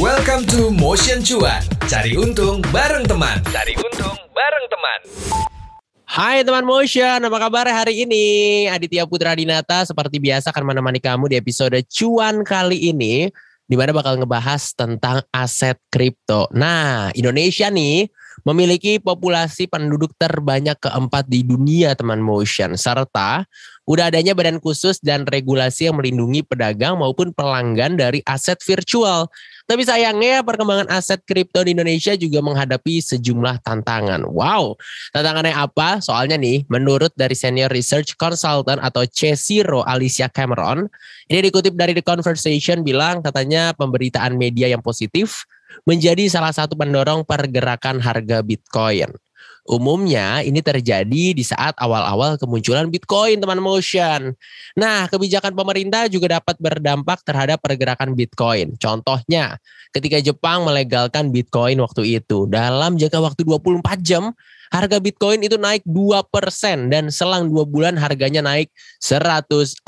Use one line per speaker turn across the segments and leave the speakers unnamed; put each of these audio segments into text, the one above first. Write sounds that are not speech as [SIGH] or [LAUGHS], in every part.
Welcome to Motion Cuan. Cari untung bareng teman. Cari untung bareng teman.
Hai teman Motion, apa kabar hari ini? Aditya Putra Dinata seperti biasa akan menemani kamu di episode Cuan kali ini di mana bakal ngebahas tentang aset kripto. Nah, Indonesia nih memiliki populasi penduduk terbanyak keempat di dunia teman motion serta udah adanya badan khusus dan regulasi yang melindungi pedagang maupun pelanggan dari aset virtual. Tapi sayangnya perkembangan aset kripto di Indonesia juga menghadapi sejumlah tantangan. Wow, tantangannya apa? Soalnya nih, menurut dari Senior Research Consultant atau C0 Alicia Cameron, ini dikutip dari The Conversation bilang katanya pemberitaan media yang positif menjadi salah satu pendorong pergerakan harga Bitcoin. Umumnya ini terjadi di saat awal-awal kemunculan Bitcoin, teman motion. Nah, kebijakan pemerintah juga dapat berdampak terhadap pergerakan Bitcoin. Contohnya, ketika Jepang melegalkan Bitcoin waktu itu, dalam jangka waktu 24 jam, harga Bitcoin itu naik 2% dan selang dua bulan harganya naik 160%.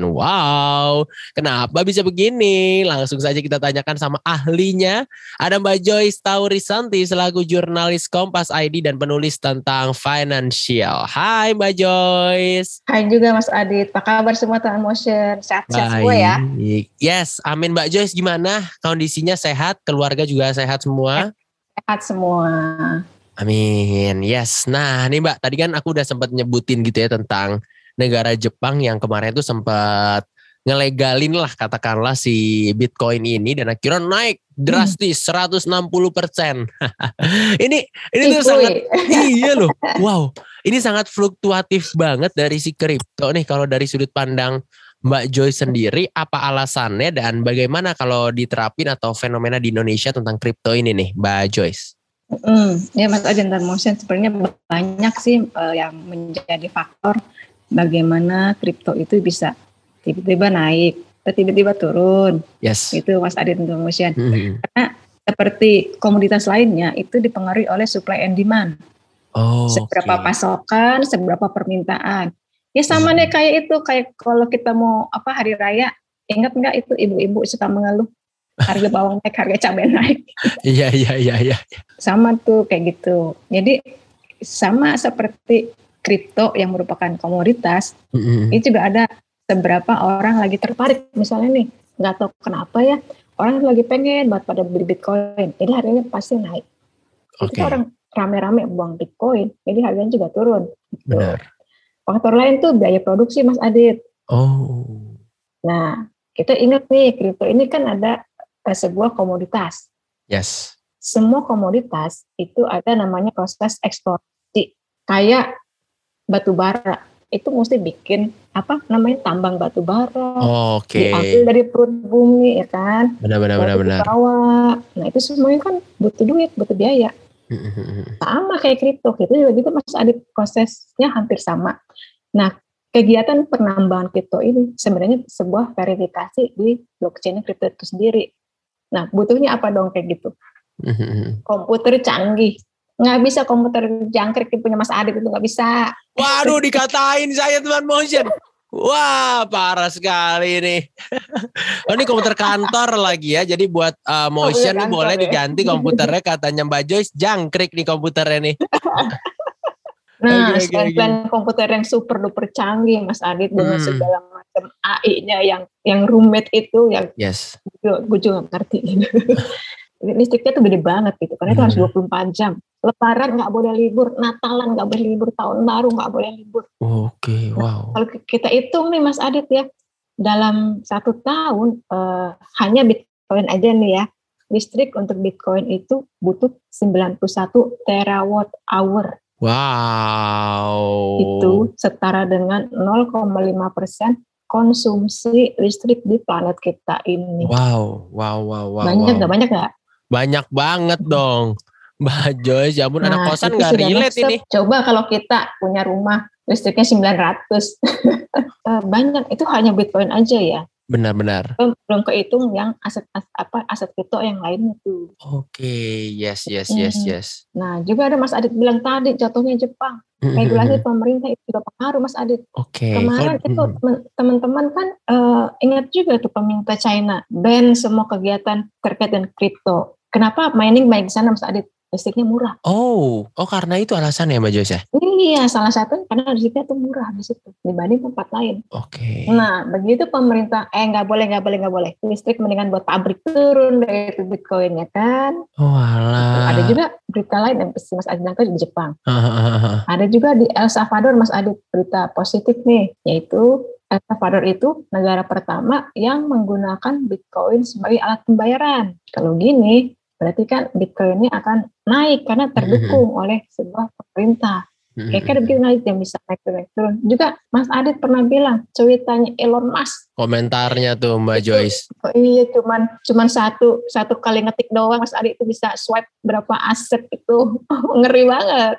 Wow, kenapa bisa begini? Langsung saja kita tanyakan sama ahlinya. Ada Mbak Joyce Taurisanti selaku jurnalis Kompas ID dan penulis tentang financial. Hai Mbak Joyce.
Hai juga Mas Adit. Apa kabar semua teman motion? Sehat-sehat semua ya?
Yes, amin Mbak Joyce. Gimana kondisinya sehat? Keluarga juga sehat semua?
Sehat semua.
Amin. Yes. Nah, nih Mbak, tadi kan aku udah sempat nyebutin gitu ya tentang negara Jepang yang kemarin itu sempat ngelegalin lah katakanlah si Bitcoin ini dan akhirnya naik drastis hmm. 160 persen. [LAUGHS] ini ini tuh sangat iya loh. Wow, ini sangat fluktuatif banget dari si kripto nih kalau dari sudut pandang Mbak Joy sendiri apa alasannya dan bagaimana kalau diterapin atau fenomena di Indonesia tentang kripto ini nih Mbak Joyce?
Mm, ya Mas Ajan dan Motion sebenarnya banyak sih uh, yang menjadi faktor bagaimana kripto itu bisa tiba-tiba naik, tiba-tiba turun.
Yes.
Itu Mas dan Motion. Mm-hmm. Karena seperti komoditas lainnya itu dipengaruhi oleh supply and demand. Oh, seberapa okay. pasokan, seberapa permintaan. Ya sama hmm. nih kayak itu kayak kalau kita mau apa hari raya, ingat nggak itu ibu-ibu suka mengeluh harga bawang naik, harga cabai naik. [LAUGHS]
Iya, iya, iya, iya.
Sama tuh kayak gitu. Jadi sama seperti kripto yang merupakan komoditas, mm-hmm. ini juga ada seberapa orang lagi tertarik. Misalnya nih, nggak tahu kenapa ya, orang lagi pengen buat pada beli Bitcoin, jadi harganya pasti naik. Okay. Itu orang rame-rame buang Bitcoin, jadi harganya juga turun. Gitu. Benar. Faktor lain tuh biaya produksi, Mas Adit.
Oh.
Nah, kita ingat nih, kripto ini kan ada sebuah komoditas.
Yes.
Semua komoditas itu ada namanya proses eksplorasi. Kayak batu bara itu mesti bikin apa namanya tambang batu bara.
Oh, Oke. Okay.
Diambil dari perut bumi ya kan.
Benar benar benar
benar. Nah itu semuanya kan butuh duit, butuh biaya. sama kayak kripto, kripto juga gitu mas ada prosesnya hampir sama. Nah kegiatan penambangan kripto ini sebenarnya sebuah verifikasi di blockchain kripto itu sendiri. Nah, butuhnya apa dong kayak gitu? Mm-hmm. Komputer canggih. Nggak bisa komputer jangkrik punya Mas Adit itu nggak bisa.
Waduh, dikatain saya teman motion. Wah, parah sekali ini. [LAUGHS] oh, ini komputer kantor lagi ya. Jadi buat uh, motion oh, boleh ya? diganti komputernya katanya Mbak Joyce jangkrik nih komputernya nih. [LAUGHS]
Nah, selain komputer yang super duper canggih, Mas Adit dengan hmm. segala macam AI-nya yang yang rumit itu, yang
yes.
gue juga ngerti. [LAUGHS] Listriknya tuh gede banget gitu, karena hmm. itu harus 24 hmm. jam. Lebaran nggak boleh libur, Natalan nggak boleh libur, tahun baru nggak boleh libur.
Oke, okay, nah, wow.
kalau kita hitung nih Mas Adit ya, dalam satu tahun uh, hanya Bitcoin aja nih ya, listrik untuk Bitcoin itu butuh 91 terawatt hour.
Wow.
Itu setara dengan 0,5 persen konsumsi listrik di planet kita ini.
Wow, wow, wow, wow.
Banyak
nggak?
Wow. Banyak nggak?
Banyak banget dong. [LAUGHS] Mbak Joyce, ya ampun nah, anak kosan nggak relate ini.
Coba kalau kita punya rumah listriknya 900. [LAUGHS] Eh, banyak, itu hanya Bitcoin aja ya.
Benar-benar.
Belum, belum kehitung yang aset, aset apa aset kripto yang lainnya tuh.
Oke, okay. yes yes yes
Hmm.
yes.
Nah, juga ada Mas Adit bilang tadi jatuhnya Jepang. Regulasi pemerintah itu juga pengaruh Mas Adit.
Oke.
Kemarin itu teman- teman-teman kan eh, ingat juga tuh pemerintah China ban semua kegiatan terkait dengan kripto. Kenapa mining baik di sana Mas Adit? Listriknya murah.
Oh, oh karena itu alasannya Mbak Joyce ya?
Iya, salah satu karena listriknya tuh murah di situ dibanding tempat lain.
Oke.
Nah, begitu pemerintah eh nggak boleh nggak boleh nggak boleh listrik mendingan buat pabrik turun dari itu bitcoin ya kan.
Oh alah.
Ada juga berita lain yang Mas Adit di Jepang. Ada juga di El Salvador Mas Adit berita positif nih, yaitu El Salvador itu negara pertama yang menggunakan Bitcoin sebagai alat pembayaran. Kalau gini, berarti kan Bitcoin ini akan naik karena terdukung oleh sebuah pemerintah. Kayak kan begitu naik yang bisa naik turun, naik turun. Juga Mas Adit pernah bilang, cuitannya Elon Musk.
Komentarnya tuh Mbak
Itu-
Joyce.
Oh iya, cuman cuman satu satu kali ngetik doang Mas Adit itu bisa swipe berapa aset itu. [LAUGHS] Ngeri banget.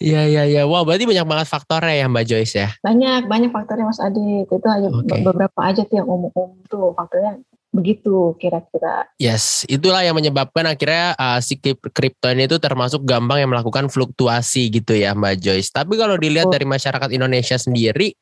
Iya iya iya. Wow, berarti banyak banget faktornya ya Mbak Joyce ya.
banyak banyak faktornya Mas Adit itu hanya be- beberapa aja tuh yang umum-umum tuh faktornya begitu kira-kira
Yes, itulah yang menyebabkan akhirnya uh, si krip- kripto ini itu termasuk gampang yang melakukan fluktuasi gitu ya Mbak Joyce. Tapi kalau dilihat
Betul.
dari masyarakat Indonesia sendiri,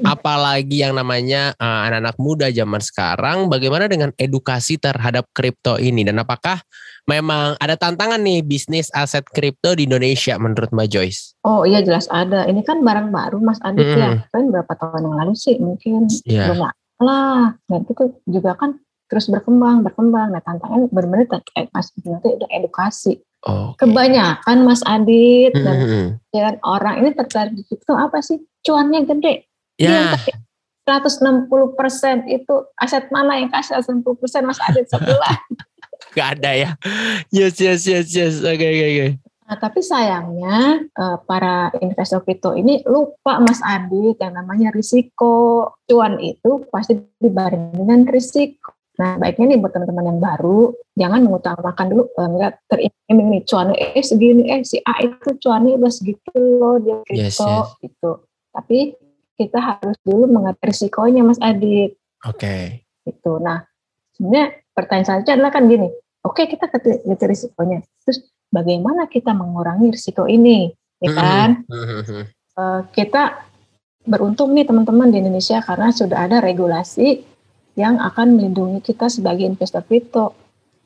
apalagi yang namanya uh, anak-anak muda zaman sekarang, bagaimana dengan edukasi terhadap kripto ini dan apakah memang ada tantangan nih bisnis aset kripto di Indonesia menurut Mbak Joyce?
oh iya jelas ada ini kan barang baru Mas Adit ya
Mm.
kan berapa tahun yang lalu sih mungkin
Iya.
belum lah dan itu juga kan terus berkembang berkembang nah tantangan benar-benar terkait Mas nanti udah edukasi
Oke.
kebanyakan Mas Adit dan
Mhm.
ya kan, orang ini tertarik di kripto apa sih cuannya gede
Ya,
Yang tadi 160% itu aset mana yang kasih 160% Mas Adit sebulan [LAUGHS]
gak ada ya. Yes yes yes yes. Oke oke oke.
Nah, tapi sayangnya eh, para investor kripto ini lupa Mas Adit yang namanya risiko. Cuan itu pasti dibarengi dengan risiko. Nah, baiknya nih buat teman-teman yang baru, jangan mengutamakan dulu eh, enggak teriming nih cuannya eh segini eh si A itu cuannya udah segitu loh dia
Yes,
kripto
yes.
gitu. Tapi kita harus dulu mengerti risikonya Mas Adit
Oke.
gitu. Nah, sebenarnya pertanyaan selanjutnya adalah kan gini, oke kita ngerti risikonya, terus bagaimana kita mengurangi risiko ini, ya kan? Eh, kita beruntung nih teman-teman di Indonesia karena sudah ada regulasi yang akan melindungi kita sebagai investor kripto.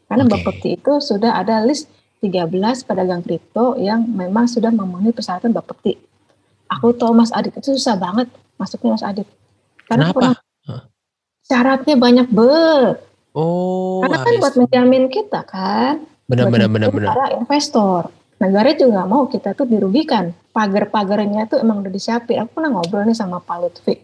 Karena
Oke.
Bapepti itu sudah ada list 13 pedagang kripto yang memang sudah memenuhi persyaratan Bapepti. Aku tahu Mas Adit itu susah banget masuknya Mas Adit. Karena
Kenapa?
pernah- syaratnya banyak banget.
Oh,
Karena kan buat menjamin kita kan,
benar
buat
benar benar
menjamin
benar.
para investor. Negara juga nggak mau kita tuh dirugikan. Pagar-pagarnya tuh emang udah disiapin. Aku pernah ngobrol nih sama Pak Lutfi.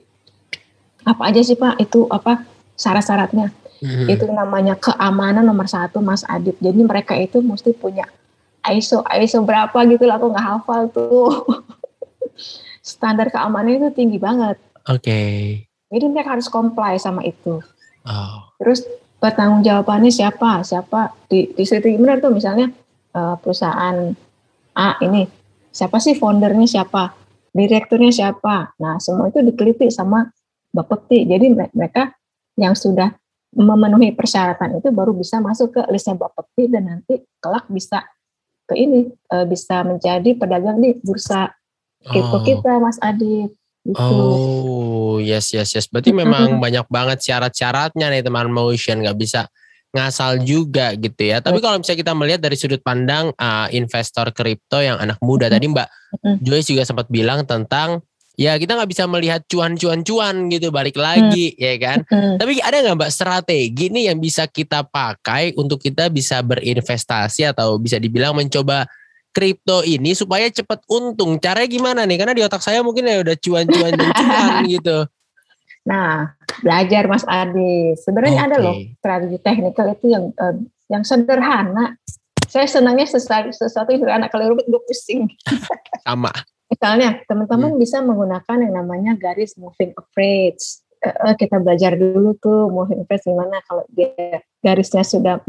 Apa aja sih Pak itu apa syarat-syaratnya?
Mhm.
Itu namanya keamanan nomor satu Mas Adit. Jadi mereka itu mesti punya ISO ISO berapa gitu lah. Aku nggak hafal tuh. [LAUGHS] Standar keamanan itu tinggi banget.
Oke.
Jadi mereka harus comply sama itu.
Oh.
Terus pertanggung jawabannya siapa? Siapa di di situ benar tuh misalnya eh, perusahaan A ini siapa sih foundernya siapa? Direkturnya siapa? Nah, semua itu diteliti sama Bapepti. Jadi me- mereka yang sudah memenuhi persyaratan itu baru bisa masuk ke listnya Bapepti dan nanti kelak bisa ke ini eh, bisa menjadi pedagang di bursa kripto
Oh.
kita Mas Adit. Gitu.
Oh, yes yes yes. Berarti memang banyak banget syarat-syaratnya nih teman motion nggak bisa ngasal juga gitu ya. Tapi kalau misalnya kita melihat dari sudut pandang uh, investor kripto yang anak muda tadi Mbak
Mm.
Joyce juga sempat bilang tentang ya kita nggak bisa melihat cuan-cuan-cuan gitu balik lagi ya kan.
Mm.
Tapi ada nggak Mbak strategi nih yang bisa kita pakai untuk kita bisa berinvestasi atau bisa dibilang mencoba kripto ini supaya cepat untung. Caranya gimana nih? Karena di otak saya mungkin ya udah cuan-cuan [LAUGHS] dan cuan gitu.
Nah, belajar Mas Adi. Sebenarnya ada
Oke.
loh strategi teknikal itu yang eh, yang sederhana. Saya senangnya sesuatu, sesuatu yang sederhana. Kalau rumit gue pusing.
Sama. [LAUGHS]
Misalnya, teman-teman bisa menggunakan yang namanya garis moving average. Eh, kita belajar dulu tuh moving average gimana kalau dia garisnya sudah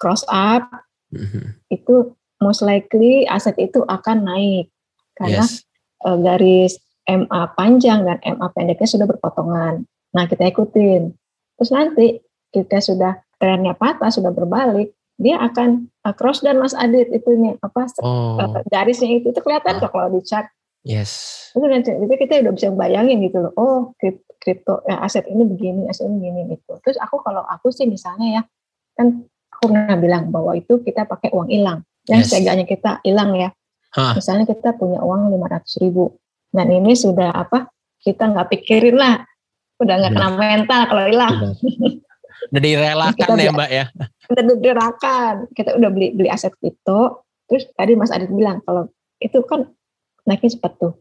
cross up,
Mhm.
itu most likely aset itu akan naik. Karena
Yes.
eh, garis MA panjang dan MA pendeknya sudah berpotongan. Nah, kita ikutin. Terus nanti kita sudah trennya patah, sudah berbalik, dia akan uh, cross dan Mas Adit itu ini apa oh. uh, garisnya itu itu kelihatan kok kalau di chart.
Yes.
Itu nanti itu kita udah bisa bayangin gitu loh. Oh, kripto ya, aset ini begini, aset ini begini gitu. Terus aku kalau aku sih misalnya ya kan aku pernah bilang bahwa itu kita pakai uang hilang. Yang yes. seganya kita hilang ya. Huh. Misalnya kita punya uang lima ratus ribu dan ini sudah apa? Kita nggak pikirin lah, udah nggak kena mental kalau hilang. [LAUGHS]
Udah direlakan ya Mbak ya?
Udah direlakan. Kita udah beli beli aset kripto. Terus tadi Mas Adit bilang kalau itu kan naiknya cepat tuh.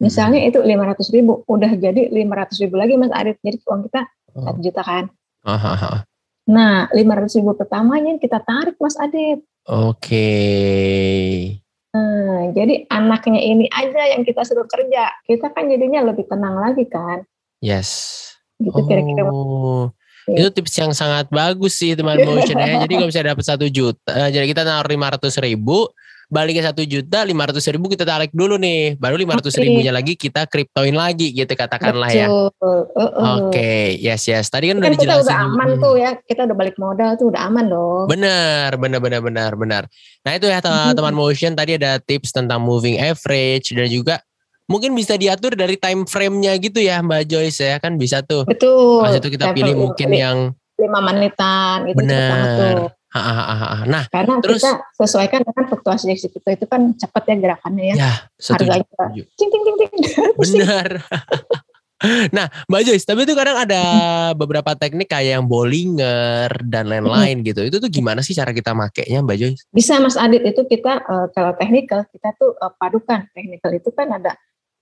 Misalnya hmm. itu lima ratus ribu, udah jadi lima ratus ribu lagi Mas Adit. Jadi uang kita oh. satu juta kan. Aha. Nah, lima ratus ribu pertamanya kita tarik Mas Adit.
Oke. Okay.
Nah, jadi anaknya ini aja yang kita suruh kerja. Kita kan jadinya lebih tenang lagi kan.
Yes.
Gitu kira-kira.
Oh. Itu tips yang sangat bagus sih teman motion ya. Jadi kalau bisa dapat satu juta, eh, jadi kita naruh lima ratus ribu, baliknya satu juta, lima ratus ribu kita tarik dulu nih, baru lima ratus ribunya lagi kita kriptoin lagi gitu katakanlah ya. Betul. ya. Uh, uh. Oke, okay. yes yes. Tadi kan, kan udah dijelasin.
Kita udah aman hmm. tuh ya, kita udah balik modal tuh udah aman dong.
Benar, benar, benar, benar, benar. Nah itu ya teman-teman motion tadi ada tips tentang moving average dan juga mungkin bisa diatur dari time frame-nya gitu ya Mbak Joyce ya kan bisa tuh.
Betul.
Pas itu kita pilih mungkin yang
lima menitan itu
benar. Ha, ha, ha, ha. Nah,
karena terus, kita sesuaikan dengan fluktuasi di situ itu kan cepat ya gerakannya ya.
Ya,
setuju. Harganya ting ting ting ting. [LAUGHS]
Benar. [LAUGHS] nah, Mbak Joyce, tapi itu kadang ada beberapa teknik kayak yang Bollinger dan lain-lain gitu. Itu tuh gimana sih cara kita makainya Mbak Joyce?
Bisa Mas Adit, itu kita uh, kalau teknikal kita tuh uh, padukan. Teknikal itu kan ada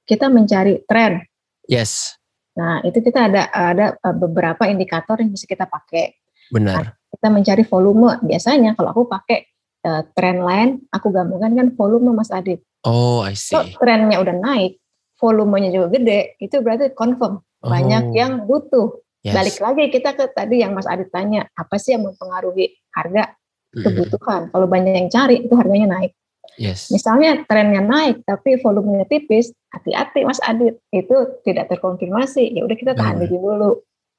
kita mencari tren.
Yes.
Nah, itu kita ada ada eh, beberapa indikator yang bisa kita pakai.
Benar. Nah,
kita mencari volume. Biasanya kalau aku pakai uh, tren lain, aku gabungkan kan volume Mas Adit.
Oh, I see.
So, trennya udah naik, volumenya juga gede, itu berarti confirm oh. banyak yang butuh. Yes. Balik lagi kita ke tadi yang Mas Adit tanya, apa sih yang mempengaruhi harga kebutuhan? Mm. Kalau banyak yang cari, itu harganya naik.
Yes.
Misalnya trennya naik tapi volumenya tipis, hati-hati Mas Adit, itu tidak terkonfirmasi. Ya udah kita tahan diri dulu.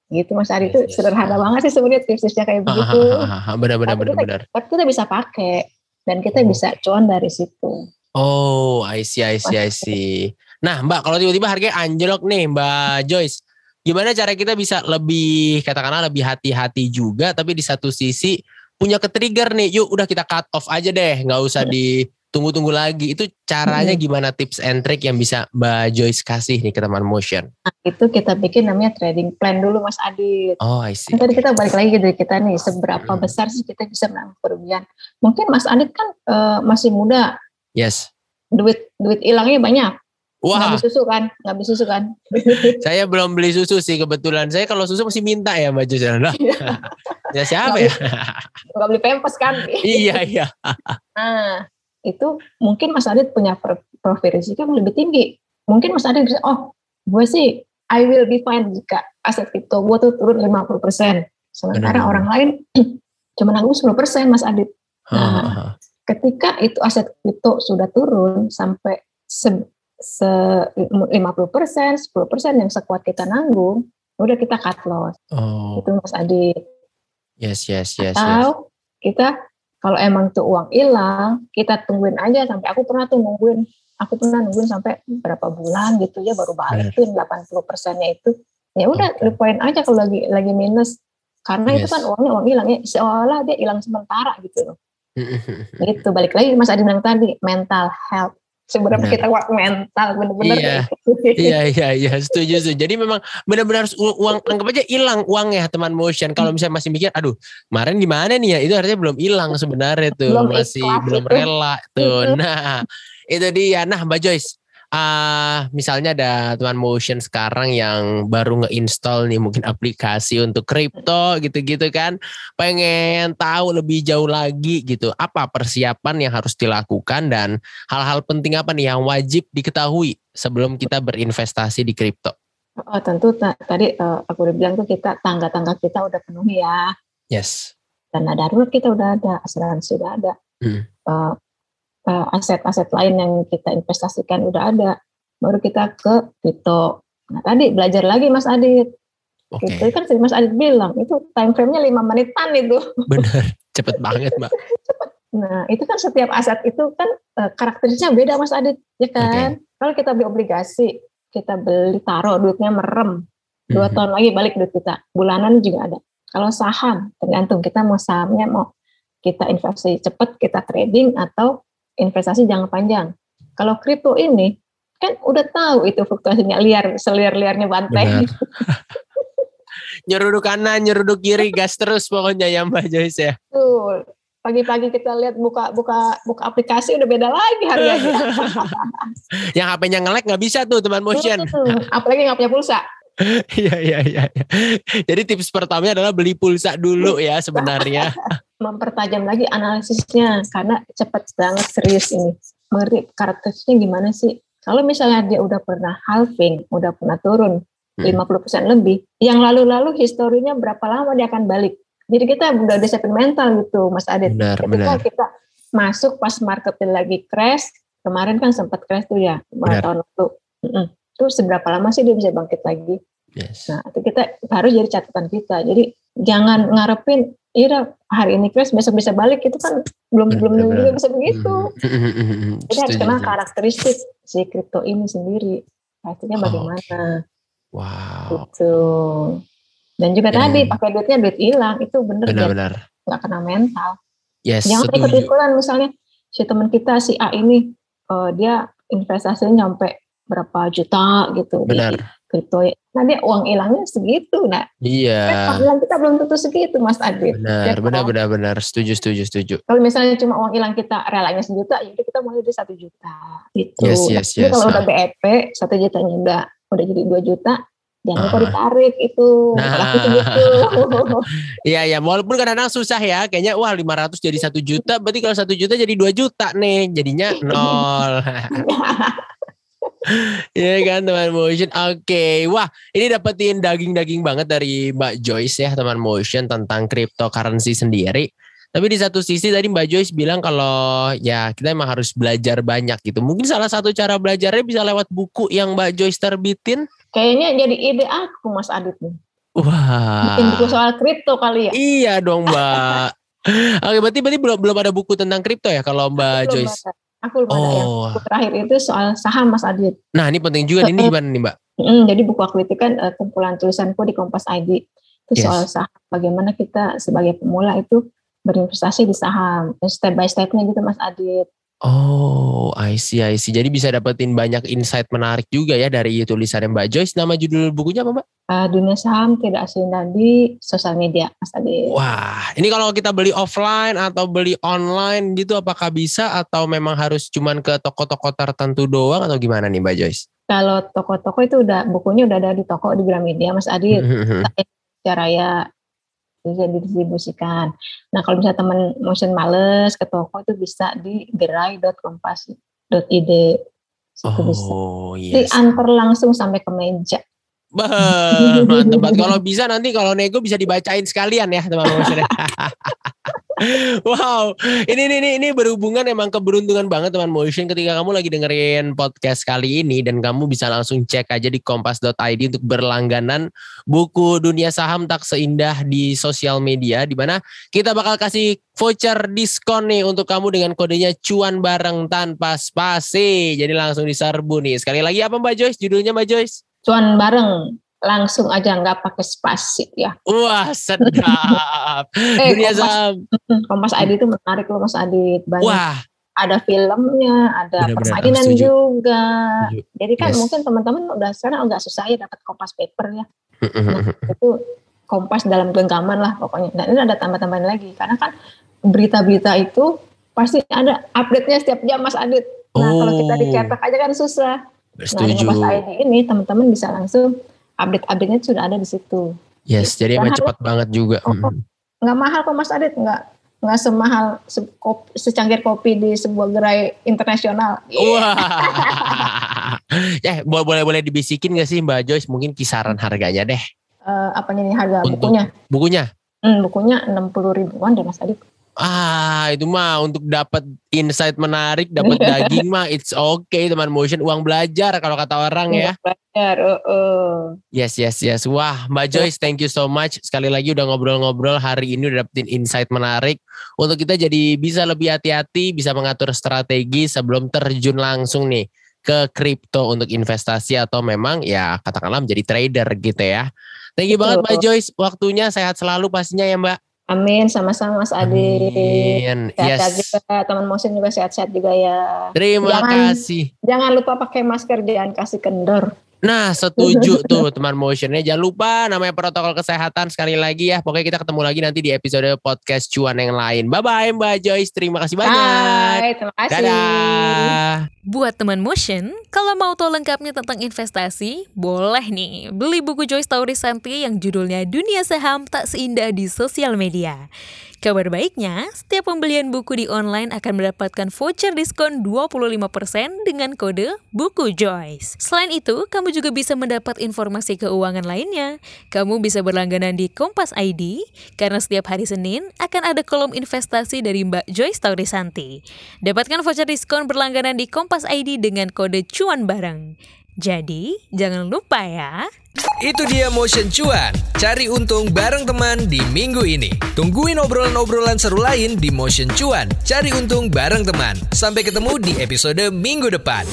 Gitu Mas Adit yes, itu yes. sederhana banget sih sebenarnya tips-tipsnya kayak begitu.
Benar-benar benar-benar.
Tapi kita bisa pakai dan kita oh. bisa cuan dari situ.
Oh, I see, I see, I see. Nah, Mbak, kalau tiba-tiba harganya anjlok nih, Mbak Joyce, gimana cara kita bisa lebih katakanlah lebih hati-hati juga, tapi di satu sisi punya ke trigger nih, yuk udah kita cut off aja deh, nggak usah di tunggu-tunggu lagi. Itu caranya hmm. gimana tips and trick yang bisa Mbak Joyce kasih nih ke teman motion?
Nah, itu kita bikin namanya trading plan dulu Mas Adit.
Oh, I see.
Tadi kita balik lagi dari kita nih, seberapa hmm. besar sih kita bisa menanggung kerugian. Mungkin Mas Adit kan uh, masih muda.
Yes.
Duit duit hilangnya banyak.
Wah.
Nggak beli susu kan? Nggak beli susu kan? [LAUGHS]
saya belum beli susu sih kebetulan. Saya kalau susu masih minta ya Mbak Joyce. Nah, [LAUGHS] ya siapa
ya? Nggak beli pempes kan? [LAUGHS]
iya, iya.
nah, itu mungkin Mas Adit punya profil risiko yang lebih tinggi. Mungkin Mas Adit bisa, oh gue sih I will be fine jika aset kripto gue tuh turun 50%. Sementara Benar. orang lain [CLEARS THROAT] cuma nanggung 10% Mas Adit. Nah, ketika itu aset kripto sudah turun sampai se, se 50%, 10% yang sekuat kita nanggung, udah kita cut loss. Oh. Itu Mas Adit.
Yes, yes, yes.
Atau yes. kita kalau emang tuh uang hilang, kita tungguin aja sampai aku pernah tuh nungguin, aku pernah nungguin sampai berapa bulan gitu ya baru balikin 80 persennya itu. Ya udah okay. repoin aja kalau lagi lagi minus. Karena yes. itu kan uangnya uang hilang ya, seolah dia hilang sementara gitu loh. gitu balik lagi Mas Adi bilang tadi mental health sebenarnya kita kuat mental bener-bener.
Iya. iya iya iya setuju setuju. Jadi memang benar-benar uang anggap aja hilang uangnya teman motion. Kalau misalnya masih mikir aduh kemarin gimana nih ya? Itu artinya belum hilang sebenarnya tuh belum masih belum rela tuh. Nah itu dia. Nah Mbak Joyce uh, misalnya ada teman motion sekarang yang baru nge-install nih mungkin aplikasi untuk kripto gitu-gitu kan pengen tahu lebih jauh lagi gitu apa persiapan yang harus dilakukan dan hal-hal penting apa nih yang wajib diketahui sebelum kita berinvestasi di kripto
Oh, tentu tadi uh, aku udah bilang tuh kita tangga-tangga kita udah penuh ya.
Yes.
Dana darurat kita udah ada, asuransi sudah ada. Hmm. Uh, uh, aset-aset lain yang kita investasikan udah ada, baru kita ke kripto. Nah tadi belajar lagi Mas Adit,
Oke.
Gitu kan Mas Adit bilang, itu time frame-nya 5 menitan itu. [LAUGHS]
Bener, cepet banget mbak.
Nah, itu kan setiap aset itu kan uh, karakteristiknya beda Mas Adit, ya kan? Kalau kita beli obligasi, kita beli taruh duitnya merem, dua
Mhm.
tahun lagi balik duit kita. Bulanan juga ada. Kalau saham, tergantung kita mau sahamnya mau kita investasi cepat, kita trading atau investasi jangka panjang. Kalau kripto ini kan udah tahu itu fluktuasinya liar, seliar-liarnya.
Benar. [LAUGHS] nyeruduk kanan, nyeruduk kiri, gas terus pokoknya ya Mbak Joyce ya.
Betul. Pagi-pagi kita lihat buka buka buka aplikasi udah beda lagi harganya. [LAUGHS]
Yang HP-nya ngelek nggak bisa tuh teman motion.
Apalagi nggak punya pulsa.
Iya [LAUGHS] iya iya. iya. Jadi tips pertamanya adalah beli pulsa dulu ya sebenarnya.
Mempertajam lagi analisisnya karena cepat banget serius ini. Mengerti karakteristiknya gimana sih? Kalau misalnya dia udah pernah halving, udah pernah turun
Hmm.
50% lebih, yang lalu-lalu historinya berapa lama dia akan balik. Jadi kita udah disiplin mental gitu, Mas Adit.
Benar
Ketika
benar.
kita masuk pas marketnya lagi crash, kemarin kan sempat crash tuh ya,
Benar.
tahun lalu. Mm-mm. Terus seberapa lama sih dia bisa bangkit lagi?
Yes.
Nah, itu kita harus jadi catatan kita. Jadi jangan ngarepin, iya hari ini crash besok bisa balik itu kan belum
Benar,
belum
benar.
juga bisa begitu.
Mm-mm.
Jadi harus kenal karakteristik si kripto ini sendiri. Pastinya
Oh,
bagaimana
Wow.
gitu. Dan juga
Ya.
tadi pakai duitnya duit hilang itu bener ya
Benar-benar.
nggak kena mental.
Yes,
Jangan
setuju.
ikut-ikutan misalnya si teman kita si A ini eh, dia investasinya nyampe berapa juta gitu
Benar.
Nah dia uang hilangnya segitu. Nah
Iya.
kan kita belum tentu segitu Mas Adit.
Benar,
Ya
benar,
kan?
benar, benar. Setuju, setuju, setuju.
Kalau misalnya cuma uang hilang kita relanya sejuta, ya kita mulai dari satu juta gitu.
Yes, yes,
Tapi
yes.
kalau
Ah.
udah BEP satu jutanya udah udah jadi dua juta, jangan lupa
Ah.
ditarik itu.
Nah.
Segitu. [LAUGHS]
Iya, iya. Walaupun kadang-kadang susah ya. Kayaknya wah 500 jadi satu juta. Berarti kalau satu juta jadi 2 juta nih. Jadinya [LAUGHS] nol. [LAUGHS] Iya kan teman motion. Oke. Wah ini dapetin daging-daging banget dari Mbak Joyce ya teman motion tentang cryptocurrency sendiri. Tapi di satu sisi tadi Mbak Joyce bilang kalau ya kita emang harus belajar banyak gitu. Mungkin salah satu cara belajarnya bisa lewat buku yang Mbak Joyce terbitin.
Kayaknya jadi ide aku Mas Adit nih.
Wah.
Bikin buku soal kripto kali ya.
Iya dong Mbak. [LAUGHS] Oke berarti berarti belum belum ada buku tentang kripto ya kalau Mbak
belum
Joyce.
baca. Aku yang
Oh.
buku terakhir itu soal saham Mas Adit.
Nah ini penting juga nih, ini gimana nih Mbak?
Mm, jadi buku aku itu kan eh, kumpulan tulisanku di Kompas ID. Itu
Yes.
soal saham. Bagaimana kita sebagai pemula itu berinvestasi di saham. Step by stepnya gitu Mas Adit.
Oh, I see, I see. Jadi bisa dapetin banyak insight menarik juga ya dari tulisannya Mbak Joyce. Nama judul bukunya apa Mbak?
Eh, dunia saham tidak asing di sosial media Mas Adit.
Wah, ini kalau kita beli offline atau beli online gitu apakah bisa atau memang harus cuman ke toko-toko tertentu doang atau gimana nih Mbak Joyce?
Kalau toko-toko itu udah bukunya udah ada di toko di Gramedia Mas Adit. Cara ya bisa didistribusikan. Nah kalau misalnya teman motion males ke toko itu bisa di gerai.kompas.id. Situ bisa.
Oh, yes.
Diantar langsung sampai ke meja.
Bah, mantep banget. Kalau bisa nanti kalau nego bisa dibacain sekalian ya teman-teman. [LAUGHS] wow, ini, ini ini ini berhubungan emang keberuntungan banget teman motion ketika kamu lagi dengerin podcast kali ini dan kamu bisa langsung cek aja di kompas.id untuk berlangganan buku dunia saham tak seindah di sosial media di mana kita bakal kasih voucher diskon nih untuk kamu dengan kodenya cuan bareng tanpa spasi. Jadi langsung diserbu nih. Sekali lagi apa Mbak Joyce? Judulnya Mbak Joyce?
Cuan bareng langsung aja nggak pakai spasi ya.
Wah sedap. [LAUGHS]
Eh,
Dunia
Kompas. Kompas ID itu menarik loh Mas Adit. Banyak
Wah.
ada filmnya, ada
Benar-benar,
permainan
setuju.
juga.
Setuju.
Jadi kan
Yes.
mungkin teman-teman udah sekarang agak susah ya dapat Kompas paper ya. itu kompas dalam genggaman lah pokoknya. Dan ini ada tambah-tambahan lagi karena kan berita-berita itu pasti ada update-nya setiap jam Mas Adit. Nah kalau kita
Oh.
dicetak aja kan susah. Nah
Setuju.
Kompas ID ini teman-teman bisa langsung update-update-nya sudah ada di situ.
Yes, jadi emang cepat banget juga.
Oh,
Mm.
Nggak mahal kok Mas Adit, nggak nggak semahal se kopi, secangkir kopi di sebuah gerai internasional.
Wah. [LAUGHS] eh, boleh boleh boleh dibisikin gak sih Mbak Joyce mungkin kisaran harganya deh
Eh, apanya nih harga
Untuk-
bukunya?
bukunya?
Hmm, bukunya enam puluh ribuan deh Mas Adit.
Ah, itu mah untuk dapat insight menarik, dapat daging mah it's okay teman motion uang belajar kalau kata orang ya.
Belajar, uh, uh.
Yes, yes, yes. Wah, Mbak Joyce, thank you so much. Sekali lagi udah ngobrol-ngobrol hari ini udah dapetin insight menarik untuk kita jadi bisa lebih hati-hati, bisa mengatur strategi sebelum terjun langsung nih ke kripto untuk investasi atau memang ya katakanlah menjadi trader gitu ya. Thank you banget Mbak Joyce, waktunya sehat selalu pastinya ya Mbak.
Amin, sama-sama Mas Adi.
Amin.
Sehat-sehat
Yes.
juga, teman motion juga sehat-sehat juga ya.
Terima
Jangan-
kasih.
Jangan lupa pakai masker, jangan kasih kendor.
Nah, setuju tuh teman motionnya. Jangan lupa namanya protokol kesehatan sekali lagi ya. Pokoknya kita ketemu lagi nanti di episode podcast cuan yang lain. Bye-bye Mbak Joyce. Terima kasih banyak.
Bye, terima kasih.
Dadah.
Buat teman motion, kalau mau tahu lengkapnya tentang investasi, boleh nih beli buku Joyce Taurisanti yang judulnya Dunia Saham Tak Seindah di Sosial Media. Kabar baiknya, setiap pembelian buku di online akan mendapatkan voucher diskon 25% dengan kode buku Joyce. Selain itu, kamu juga bisa mendapat informasi keuangan lainnya. Kamu bisa berlangganan di Kompas ID, karena setiap hari Senin akan ada kolom investasi dari Mbak Joyce Taurisanti. Dapatkan voucher diskon berlangganan di Kompas ID dengan kode cuan bareng. Jadi, jangan lupa ya.
Itu dia Motion Cuan. Cari untung bareng teman di minggu ini. Tungguin obrolan-obrolan seru lain di Motion Cuan. Cari untung bareng teman. Sampai ketemu di episode minggu depan.